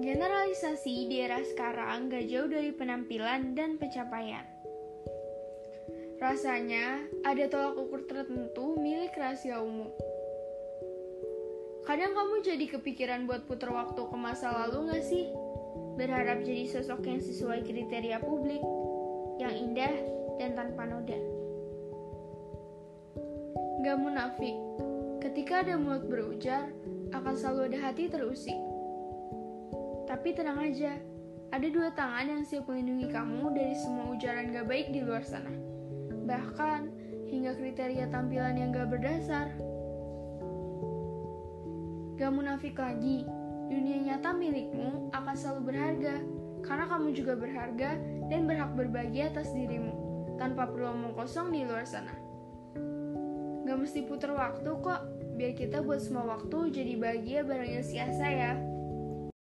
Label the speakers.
Speaker 1: Generalisasi di era sekarang gak jauh dari penampilan dan pencapaian. Rasanya ada tolak ukur tertentu milik rahasia umum. Kadang kamu jadi kepikiran buat putar waktu ke masa lalu gak sih? Berharap jadi sosok yang sesuai kriteria publik, yang indah dan tanpa noda. Gak munafik, ketika ada mulut berujar, akan selalu ada hati terusik. Tapi tenang aja, ada dua tangan yang siap melindungi kamu dari semua ujaran gak baik di luar sana. Bahkan, hingga kriteria tampilan yang gak berdasar. Gak munafik lagi, dunia nyata milikmu akan selalu berharga, karena kamu juga berharga dan berhak berbagi atas dirimu, tanpa perlu omong kosong di luar sana. Gak mesti putar waktu kok, biar kita buat semua waktu jadi bahagia bareng si Asa ya.